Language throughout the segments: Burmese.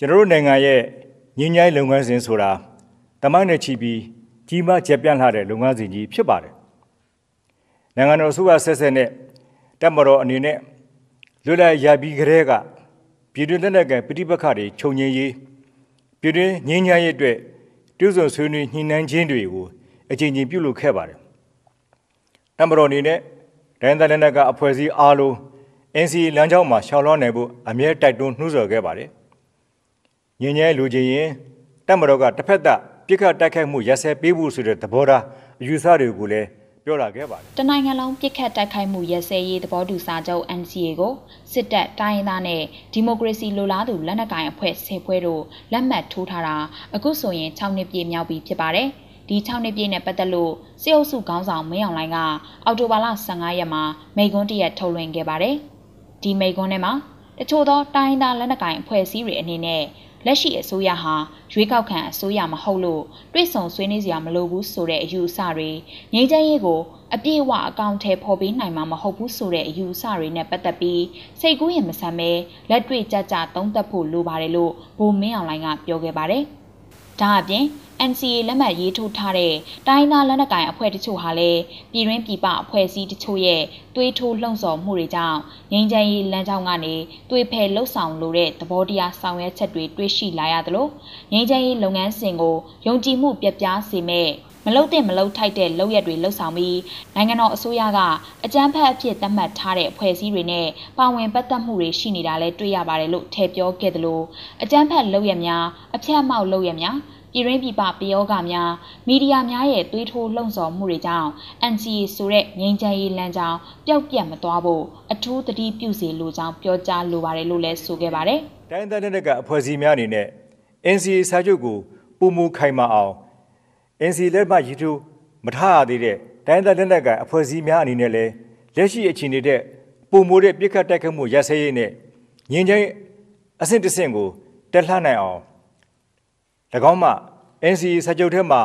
ကျွန်တော်တို့နိုင်ငံရဲ့ငင်းညိုင်းလုပ်ငန်းစဉ်ဆိုတာတမိုင်းနဲ့ချီပြီးကြီးမားကျယ်ပြန့်လာတဲ့လုပ်ငန်းစဉ်ကြီးဖြစ်ပါတယ်နိုင်ငံတော်အစိုးရဆက်ဆက်နဲ့တပ်မတော်အနေနဲ့လွတ်လပ်ရပြီးကြတဲ့ကပြည်တွင်းလက်နက်ကပဋိပက္ခတွေခြုံငင်းရေးပြည်တွင်းငင်းညိုင်းရေးအတွက်တွဲဆုံဆွေးနွေးညှိနှိုင်းခြင်းတွေကိုအကြိမ်ကြိမ်ပြုလုပ်ခဲ့ပါတယ်တပ်မတော်အနေနဲ့ဒိုင်းသားလက်နက်ကအဖွဲ့အစည်းအားလုံး NCA လမ်းကြောင်းမှာရှောင်လွှမ်းနိုင်ဖို့အမြဲတိုက်တွန်းနှိုးဆော်ခဲ့ပါတယ်။ ငင်းငယ်လူချင်းရင်တပ်မတော်ကတစ်ဖက်သက်ပြစ်ခတ်တိုက်ခိုက်မှုရစဲပေးဖို့ဆိုတဲ့သဘောထားအယူဆတွေကိုလည်းပြောလာခဲ့ပါတယ်။တနိုင်ငံလုံးပြစ်ခတ်တိုက်ခိုက်မှုရစဲရေးသဘောတူစာချုပ် NCA ကိုစစ်တပ်တိုင်းရင်းသားနဲ့ဒီမိုကရေစီလိုလားသူလက်နက်ကိုင်အဖွဲ့ဆယ်ဖွဲ့တို့လက်မှတ်ထိုးထားတာအခုဆိုရင်6နှစ်ပြည့်မြောက်ပြီဖြစ်ပါတယ်။ဒီ6နှစ်ပြည့်နဲ့ပတ်သက်လို့စစ်အုပ်စုခေါင်းဆောင်မင်းအောင်လှိုင်ကအော်တိုဘာလ15ရက်မှာမိန့်ခွန်းတရက်ထုတ်လွှင့်ခဲ့ပါတယ်။ဒီမိကွန်းထဲမှာတချို့သောတိုင်းသားလက်နက်ကိုင်အဖွဲ့အစည်းတွေအနေနဲ့ လက်ရှိအစိုးရဟာရွေးကောက်ခံအစိုးရမဟုတ်လို့တွိဆုံဆွေးနွေးစရာမလိုဘူးဆိုတဲ့အယူအဆတွေငြိမ်းချမ်းရေးကိုအပြည့်အဝအကောင့်ထဲပေါ်ပေးနိုင်မှာမဟုတ်ဘူးဆိုတဲ့အယူအဆတွေနဲ့ပတ်သက်ပြီးစိတ်ကူးရင်မဆန်ပဲလက်တွေ့ကြကြသုံးသပ်ဖို့လိုပါတယ်လို့ဗိုလ်မင်းအောင်လှိုင်ကပြောခဲ့ပါတယ်။ဒါအပြင် NCA လက်မှတ်ရေးထိုးထားတဲ့တိုင်းသားလက်နက်ကိုင်အဖွဲ့တချို့ဟာလည်းပြည်တွင်းပြည်ပအဖွဲ့အစည်းတချို့ရဲ့သွေးထိုးလှုံ့ဆော်မှုတွေကြောင့်ငြိမ်းချမ်းရေးလမ်းကြောင်းကနေသွေးဖယ်လှုပ်ဆောင်လိုတဲ့သဘောတရားဆောင်ရွက်ချက်တွေတွေ့ရှိလာရသလိုငြိမ်းချမ်းရေးလုပ်ငန်းစဉ်ကိုယုံကြည်မှုပြပြစေမဲ့မလုတ်တဲ့မလုတ်ထိုက်တဲ့လုပ်ရက်တွေလှုပ်ဆောင်ပြီးနိုင်ငံတော်အစိုးရကအကြမ်းဖက်အဖြစ်သတ်မှတ်ထားတဲ့အဖွဲ့အစည်းတွေနဲ့ပါဝင်ပတ်သက်မှုတွေရှိနေတာလည်းတွေ့ရပါတယ်လို့ထည့်ပြောခဲ့သလိုအကြမ်းဖက်လုပ်ရက်များအဖြတ်အမောက်လုပ်ရက်များ ပြည်ရင်းပြည်ပပယောဂများမီဒီယာများရဲ့သွေးထိုးလှုံ့ဆော်မှုတွေကြောင့် NCA ဆိုတဲ့ငြိမ်းချမ်းရေးလမ်းကြောင်းပျောက်ပြတ်မသွားဖို့အထူးသတိပြုစီလိုကြောင်းပြောကြားလိုပါတယ်လို့လည်းဆိုခဲ့ပါတယ်။တိုင်းဒေသတွေကအဖွဲ့အစည်းများအနေနဲ့ NCA စာချုပ်ကိုပုံမူခိုင်မာအောင် NCA လက်မှတ်ရေးထိုးမထားရသေးတဲ့တိုင်းဒေသတွေကအဖွဲ့အစည်းများအနေနဲ့လည်းလက်ရှိအခြေအနေတဲ့ပုံမိုးတဲ့ပြစ်ခတ်တိုက်ခတ်မှုရစဲရေးနဲ့ငြိမ်းချမ်းအဆင့်တစ်ဆင့်ကိုတက်လှမ်းနိုင်အောင်၎င်းမှ NCA စာချုပ်ထဲမှာ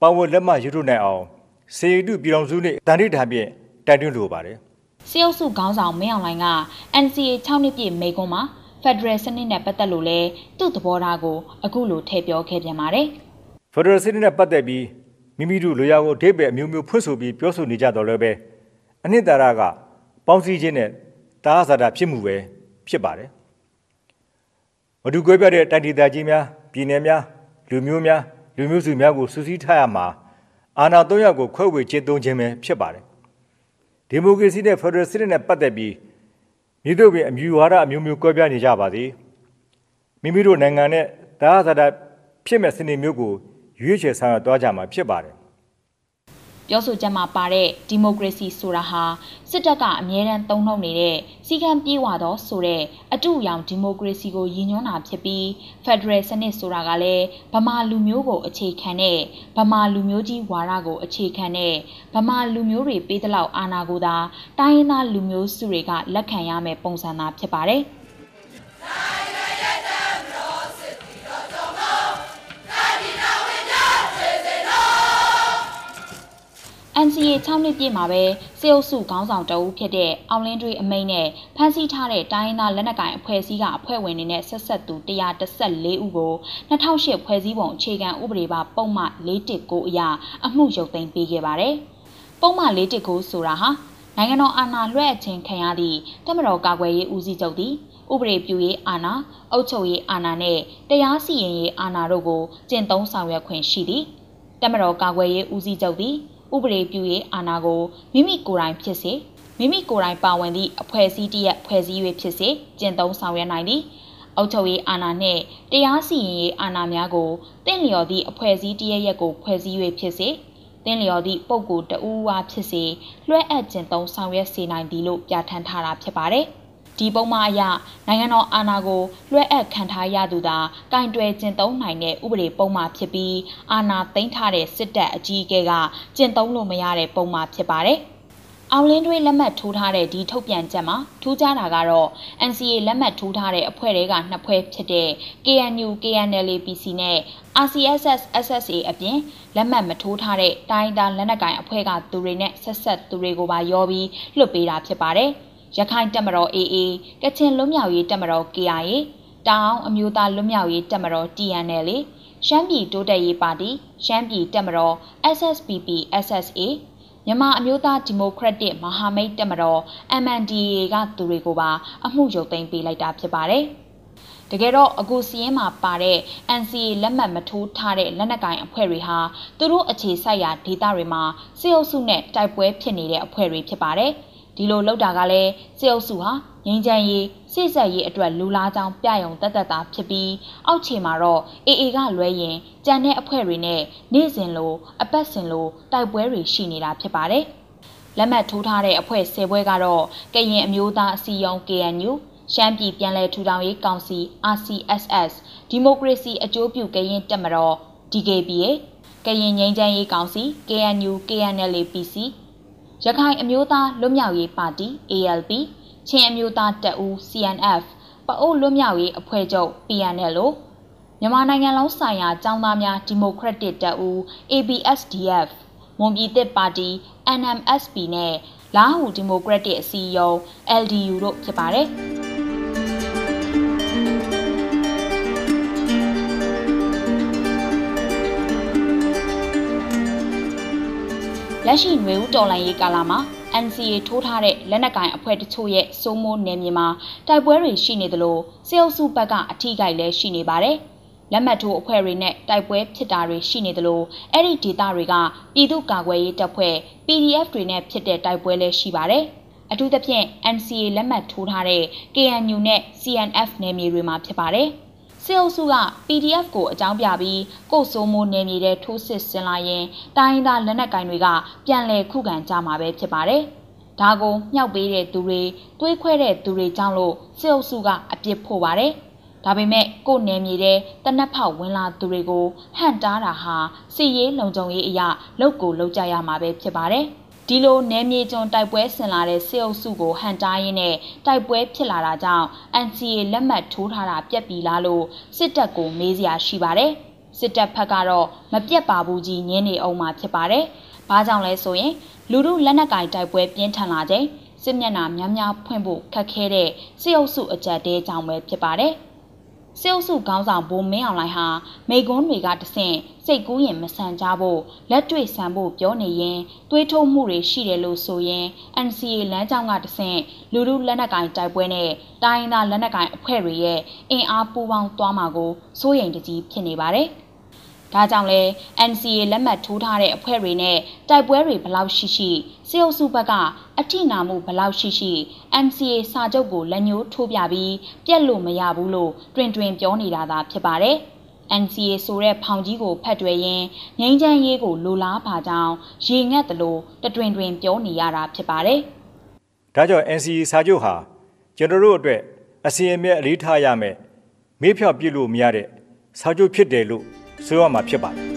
ပါဝင်လက်မှတ်ရေးထိုးနိုင်အောင်စေတုပြည်တော်စုနှင့်တန်တိထားဖြင့်တိုက်တွန်းလိုပါတယ်။စီအုပ်စုခေါင်းဆောင်မင်းအောင်လှိုင်က NCA 6နှစ်ပြည့်မိကွန်းမှာ Federal စနစ်နဲ့ပတ်သက်လို့လဲသူ့သဘောထားကိုအခုလိုထည့်ပြောခဲ့ပြန်ပါတယ်။ Federal စနစ်နဲ့ပတ်သက်ပြီးမိမိတို့လူရကိုအဓိပ္ပာယ်အမျိုးမျိုးဖွင့်ဆိုပြီးပြောဆိုနေကြတော့လည်းပဲအနှစ်သာရကပေါင်းစည်းခြင်းနဲ့တားဆာတာဖြစ်မှုပဲဖြစ်ပါတယ်။မတူကွဲပြားတဲ့တိုက်ဒေသကြီးများပြည်နယ်များ လူမျိုးများလူမျိုးစုများကိုစူးစီးထားရမှာအာဏာသုံးရပ်ကိုခွဲဝေကျင့်သုံးခြင်းပဲဖြစ်ပါတယ်ဒီမိုကရေစီနဲ့ဖက်ဒရယ်စနစ်နဲ့ပတ်သက်ပြီးမြေတို့ပင်အမျိုးဝါဒအမျိုးမျိုးကွဲပြားနေကြပါသည်မိမိတို့နိုင်ငံနဲ့သာသနာဖြစ်မဲ့စနစ်မျိုးကိုရွေးချယ်ဆောင်ရွက်သွားကြမှာဖြစ်ပါတယ် ပြောဆိုချက်မှာပါတဲ့ဒီမိုကရေစီဆိုတာဟာစစ်တပ်ကအမြဲတမ်းသုံးနှုတ်နေတဲ့စီကံပြေးဝသောဆိုတဲ့အတူအယောင်ဒီမိုကရေစီကိုရည်ညွှန်းတာဖြစ်ပြီးဖက်ဒရယ်စနစ်ဆိုတာကလည်းဗမာလူမျိုးကိုအခြေခံတဲ့ဗမာလူမျိုးကြီးဝါဒကိုအခြေခံတဲ့ဗမာလူမျိုးတွေပေးသလောက်အာဏာကိုသာတိုင်းရင်းသားလူမျိုးစုတွေကလက်ခံရမယ်ပုံစံသာဖြစ်ပါတယ်။ NCA 6နှစ်ပြည့်မှာပဲစေအုပ်စုခေါင်းဆောင်တအုပ်ဖြစ်တဲ့အောင်လင်းတွေးအမိန်နဲ့ဖမ်းဆီးထားတဲ့တိုင်းရင်းသားလက်နက်ကိုင်အဖွဲ့အစည်းကအဖွဲ့ဝင်တွေနဲ့ဆက်ဆက်သူ114ဦးကို2008ဖွဲ့စည်းပုံအခြေခံဥပဒေပါပုံမှ419အရအမှုရုပ်သိမ်းပေးခဲ့ပါတယ်။ပုံမှ419ဆိုတာဟာနိုင်ငံတော်အာဏာလွှဲအပ်ခြင်းခံရသည့်တမတော်ကာကွယ်ရေးဦးစီးချုပ်သည်ဥပဒေပြုရေးအာဏာအုပ်ချုပ်ရေးအာဏာနဲ့တရားစီရင်ရေးအာဏာတို့ကိုကျင့်သုံးဆောင်ရွက်ခွင့်ရှိသည်တမတော်ကာကွယ်ရေးဦးစီးချုပ်သည် ဥပဒေပြုရေးအာဏာကိုမိမိကိုယ်တိုင်ဖြစ်စေမိမိကိုယ်တိုင်ပါဝင်သည့်အဖွဲ့အစည်းတရက်ဖွဲ့စည်း၍ဖြစ်စေကျင့်သုံးဆောင်ရွက်နိုင်သည်အုပ်ချုပ်ရေးအာဏာနှင့်တရားစီရင်ရေးအာဏာများကိုတင့်လျော်သည့်အဖွဲ့အစည်းတရက်ရက်ကိုဖွဲ့စည်း၍ဖြစ်စေတင်းလျော်သည့်ပုဂ္ဂိုလ်တဦးအားဖြစ်စေလွှဲအပ်ခြင်းသုံးဆောင်ရွက်စေနိုင်သည်လို့ပြဋ္ဌာန်းထားတာဖြစ်ပါတယ်။ ဒီပုံမှားအရနိုင်ငံတော်အာဏာကိုလွှဲအပ်ခံထားရသူသာကင်တွယ်ကျင့်သုံးနိုင်တဲ့ဥပဒေပုံမှားဖြစ်ပြီးအာဏာသိမ်းထားတဲ့စစ်တပ်အကြီးအကဲကကျင့်သုံးလို့မရတဲ့ပုံမှားဖြစ်ပါတယ်။အောင်လင်းတွေးလက်မှတ်ထိုးထားတဲ့ဒီထုတ်ပြန်ချက်မှာထူးခြားတာကတော့ NCA လက်မှတ်ထိုးထားတဲ့အဖွဲ့တွေကနှစ်ဖွဲ့ဖြစ်တဲ့ KNU KNLA PC နဲ့ RCSS SSA အပြင်လက်မှတ်မထိုးထားတဲ့တိုင်းသားလက်နက်ကိုင်အဖွဲ့ကသူတွေနဲ့ဆက်ဆက်သူတွေကိုပါရောပြီးလွှတ်ပေးတာဖြစ်ပါတယ်။ ရခိုင်တပ်မတော် AA ကချင်လွတ်မြောက်ရေးတပ်မတော် KIA တောင်အမျိုးသားလွတ်မြောက်ရေးတပ်မတော် TNL ရှမ်းပြည်တိုးတက်ရေးပါတီရှမ်းပြည်တပ်မတော် SSPP SSA မြန်မာအမျိုးသားဒီမိုကရက်တစ်မဟာမိတ်တပ်မတော် MNDAA ကသူတွေကိုပါအမှုရုပ်သိမ်းပေးလိုက်တာဖြစ်ပါတယ်။တကယ်တော့အခုစီးရင်မှာပါတဲ့ NCA လက်မှတ်မထိုးထားတဲ့လက်နက်ကိုင်အဖွဲ့တွေဟာသူတို့အခြေစိုက်ရာဒေသတွေမှာစစ်အုပ်စုနဲ့တိုက်ပွဲဖြစ်နေတဲ့အဖွဲ့တွေဖြစ်ပါတယ်။ ဒီလိုလောက်တာကလည်းစစ်အုပ်စုဟာငင်းချမ်းရေးစိစက်ရေးအတွက်လူလားကြောင်းပြယုံတက်တက်တာဖြစ်ပြီးအောက်ခြေမှာတော့အေအေကလွဲရင်ကြံတဲ့အဖွဲ့တွေနဲ့နေ့စဉ်လိုအပတ်စဉ်လိုတိုက်ပွဲတွေရှိနေတာဖြစ်ပါတယ်။လက်မှတ်ထိုးထားတဲ့အဖွဲ့၁၀ဘွဲကတော့ကရင်အမျိုးသားအစည်းအရုံး KNU ရှမ်းပြည်ပြည်လဲထူထောင်ရေးကောင်စီ RCSS ဒီမိုကရေစီအကျိုးပြုကရင်တက်မတော် DKBA ကရင်ငြိမ်းချမ်းရေးကောင်စီ KNU KNLA-PC ရခိုင်အမျိုးသားလွတ်မြောက်ရေးပါတီ ALP ချင်းအမျိုးသားတပ်ဦး CNF ပအိုးလွတ်မြောက်ရေးအဖွဲ့ချုပ် PNL မြန်မာနိုင်ငံလုံးဆိုင်ရာចောင်းသားများဒီမိုကရက်တစ်တပ်ဦး ABSDF မွန်ပြည်သစ်ပါတီ NMSP နဲ့လာဟူဒီမိုကရက်တစ်အစည်းအရုံး LDU တို့ဖြစ်ပါတယ်။ လက်ရှိຫນွေဦးတော်လှန်ရေးကာလမှာ NCA ထိုးထားတဲ့လက်နက်ကိုင်အဖွဲ့တချို့ရဲ့စိုးမိုးနယ်မြေမှာတိုက်ပွဲတွေရှိနေသလိုစေအုပ်စုဘက်ကအထီးကိုက်လည်းရှိနေပါတယ်။လက်မှတ်ထိုးအဖွဲ့တွေနဲ့တိုက်ပွဲဖြစ်တာတွေရှိနေသလိုအဲ့ဒီဒေသတွေကပြည်သူ့ကာကွယ်ရေးတပ်ဖွဲ့ PDF တွေနဲ့ဖြစ်တဲ့တိုက်ပွဲလည်းရှိပါတယ်။အထူးသဖြင့် NCA လက်မှတ်ထိုးထားတဲ့ KNU နဲ့ CNF နယ်မြေတွေမှာဖြစ်ပါတယ်။ စစ်အုပ်စုက PDF ကိုအကြောင်းပြပြီးကိုစိုးမိုးနေမြေတဲ့ထိုးစစ်ဆင်လာရင်တိုင်းသားလက်နက်ကင်တွေကပြန်လည်ခုခံကြမှာပဲဖြစ်ပါတယ်။ဒါကိုမြောက်ပေးတဲ့သူတွေတွေးခွဲတဲ့သူတွေကြောင့်လို့စစ်အုပ်စုကအပြစ်ဖို့ပါတယ်။ဒါပေမဲ့ကိုနေမြေတဲ့တနက်ဖောက်ဝင်လာသူတွေကိုဟန့်တားတာဟာစီရေးလုံခြုံရေးအရာလောက်ကိုလောက်ကြရမှာပဲဖြစ်ပါတယ်။ ဒီလိုနယ်မြေကျွန်းတိုက်ပွဲဆင်လာတဲ့စစ်အုပ်စုကိုဟန်တားရင်းနဲ့တိုက်ပွဲဖြစ်လာတာကြောင့် NCA လက်မှတ်ထိုးထားတာပြက်ပြီလားလို့စစ်တပ်ကိုမေးစရာရှိပါတယ်။စစ်တပ်ဘက်ကတော့မပြက်ပါဘူးကြီးညင်းနေအောင်မှာဖြစ်ပါတယ်။ဘာကြောင့်လဲဆိုရင်လူမှုလက်နက်ကင်တိုက်ပွဲပြင်းထန်လာချိန်စစ်မျက်နှာများများဖွင့်ဖို့ခက်ခဲတဲ့စစ်အုပ်စုအကြက်တဲကြောင့်ပဲဖြစ်ပါတယ်။ စစ်အုပ်စုခေါင်းဆောင်ဘိုးမင်းအောင်လှိုင်ဟာမိကွန်းတွေကတဆင့်စိတ်ကူးရင်မဆန်ကြဖို့လက်တွေ့ဆန်ဖို့ပြောနေရင်တွေးထုတ်မှုတွေရှိတယ်လို့ဆိုရင် NCA လမ်းကြောင်းကတဆင့်လူလူလက်နက်ကင်တိုက်ပွဲနဲ့တိုင်းသားလက်နက်ကင်အဖွဲ့တွေရဲ့အင်အားပူးပေါင်းသွားမှာကိုစိုးရိမ်တကြီးဖြစ်နေပါတယ်။ ဒါကြောင့်လဲ NCA လက်မှတ်ထိုးထားတဲ့အဖွဲ့တွေနဲ့တိုက်ပွဲတွေဘလောက်ရှိရှိစေအုပ်စုဘက်ကအထိနာမှုဘလောက်ရှိရှိ NCA စာချုပ်ကိုလက်ညှိုးထိုးပြပြီးပြက်လို့မရဘူးလို့တွင်တွင်ပြောနေတာသာဖြစ်ပါတယ်။ NCA ဆိုတဲ့ဖောင်ကြီးကိုဖတ်တွယ်ရင်းငိမ့်ချမ်းရေးကိုလိုလားပါကြောင်းရေငတ်တယ်လို့တတွင်တွင်ပြောနေရတာဖြစ်ပါတယ်။ဒါကြောင့် NCA စာချုပ်ဟာကျွန်တော်တို့အတွက်အစီအမံအလေးထားရမယ်မေးဖြောက်ပြလို့မရတဲ့စာချုပ်ဖြစ်တယ်လို့ ဆိုရမှာဖြစ်ပါတယ်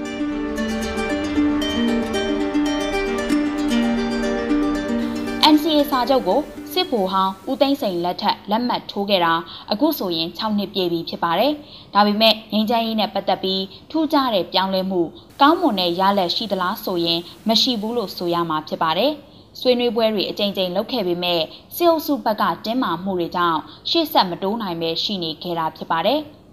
NCA စာချုပ်ကိုစစ်ဗိုလ်ဟောင်းဦးသိန်းစိန်လက်ထက်လက်မှတ်ထိုးခဲ့တာအခုဆိုရင်6နှစ်ပြည့်ပြီဖြစ်ပါတယ်။ဒါပေမဲ့ငင်းချမ်းရေးနဲ့ပတ်သက်ပြီးထူးခြားတဲ့ပြောင်းလဲမှုကောင်းမွန်တဲ့ရလဒ်ရှိသလားဆိုရင်မရှိဘူးလို့ဆိုရမှာဖြစ်ပါတယ်။ဆွေးနွေးပွဲတွေအကြိမ်ကြိမ်လုပ်ခဲ့ပေမဲ့စစ်အုပ်စုဘက်ကတင်းမာမှုတွေကြောင့်ရှေ့ဆက်မတိုးနိုင်ပဲရှိနေခဲ့တာဖြစ်ပါတယ်။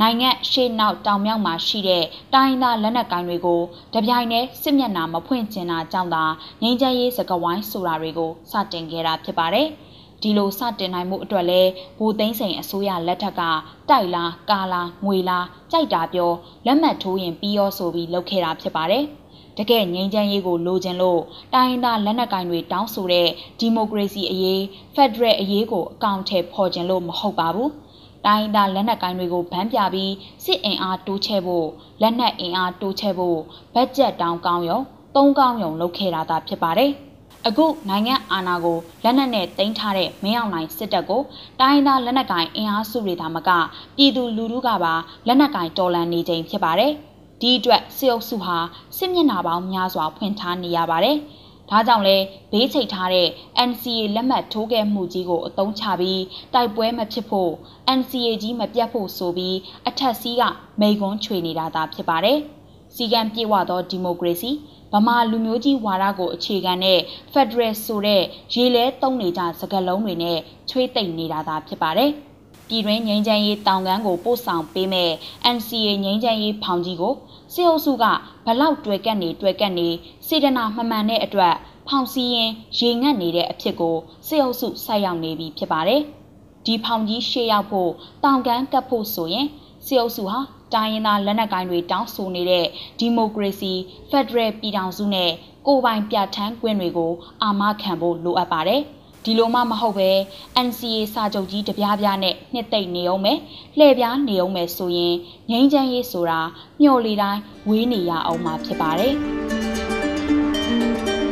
နိုင်ငံရှေ့နောက်တောင်မြောက်မှာရှိတဲ့တိုင်းသားလက်နက်ကိုင်တွေကိုတပြိုင်တည်းစစ်မျက်နှာမဖွင့်ကျင်တာကြောင့်သာငြိမ်းချမ်းရေးစကားဝိုင်းဆိုတာတွေကိုစတင်ခဲ့တာဖြစ်ပါတယ်။ဒီလိုစတင်နိုင်မှုအတွက်လဲဘူသိန်းစိန်အစိုးရလက်ထက်ကတိုက်လားကာလားငွေလားကြိုက်တာပြောလက်မှတ်ထိုးရင်ပြီးရောဆိုပြီးလုပ်ခဲ့တာဖြစ်ပါတယ်။ တကယ်ငြိမ်းချမ်းရေးကိုလိုချင်လို့တိုင်းသားလက်နက်ကိုင်တွေတောင်းဆိုတဲ့ဒီမိုကရေစီအရေးဖက်ဒရယ်အရေးကိုအကောင့်ထဲပေါ်ကျင်လို့မဟုတ်ပါဘူး။တိုင်းသားလက်နက်ကိုင်တွေကိုဗန်းပြပြီးစစ်အင်အားတိုးချဲ့ဖို့လက်နက်အင်အားတိုးချဲ့ဖို့ဘတ်ဂျက်တောင်းကောင်းရုံသုံးကောင်းရုံလုပ်ခဲ့တာသာဖြစ်ပါတယ်။အခုနိုင်ငံအာဏာကိုလက်နက်နဲ့တင်ထားတဲ့မင်းအောင်လှိုင်စစ်တပ်ကိုတိုင်းသားလက်နက်ကိုင်အင်အားစုတွေသာမကပြည်သူလူထုကပါလက်နက်ကိုင်တော်လှန်နေချိန်ဖြစ်ပါတယ်။ ဒီအတွက်စစ်အုပ်စုဟာစစ်မျက်နှာပေါင်းများစွာဖွင့်ထားနေရပါတယ်။ဒါကြောင့်လဲဘေးချိတ်ထားတဲ့ NCA လက်မှတ်ထိုးခဲ့မှုကြီးကိုအသုံးချပြီးတိုက်ပွဲမဖြစ်ဖို့ NCA ကြီးမပြတ်ဖို့ဆိုပြီးအထက်စီးကမိကွန်းချွေနေတာသာဖြစ်ပါတယ်။စီကံပြေဝသောဒီမိုကရေစီဗမာလူမျိုးကြီးဝါဒကိုအခြေခံတဲ့ Federal ဆိုတဲ့ရေလဲတုံးနေကြစကားလုံးတွေနဲ့ချွေးသိမ့်နေတာသာဖြစ်ပါတယ်။ ပြည်တွင်းငြိမ်းချမ်းရေးတောင်ကမ်းကိုပို့ဆောင်ပေးမဲ့ NCA ငြိမ်းချမ်းရေးဖောင်ကြီးကိုစစ်အုပ်စုကဘလောက်တွေ့ကက်နေတွေ့ကက်နေစေတနာမမှန်တဲ့အတွက်ဖောင်စီရင်ရေငတ်နေတဲ့အဖြစ်ကိုစစ်အုပ်စုဆိုက်ရောက်နေပြီဖြစ်ပါတယ်။ဒီဖောင်ကြီးရှေ့ရောက်ဖို့တောင်ကမ်းကပ်ဖို့ဆိုရင်စစ်အုပ်စုဟာတိုင်းရင်းသားလက်နက်ကိုင်တွေတောင်းဆိုနေတဲ့ဒီမိုကရေစီဖက်ဒရယ်ပြည်ထောင်စုနဲ့ကိုပိုင်ပြဋ္ဌာန်းခွင့်တွေကိုအာမခံဖို့လိုအပ်ပါတယ်။ ဒီလိုမှမဟုတ်ပဲ NCA စာချုပ်ကြီးတပြားပြားနဲ့နှစ်သိမ့်နေအောင်မယ်လှည့်ပြားနေအောင်မယ်ဆိုရင်ငြိမ်းချမ်းရေးဆိုတာမျှော်လေတိုင်းဝေးနေရအောင်မှာဖြစ်ပါတယ်။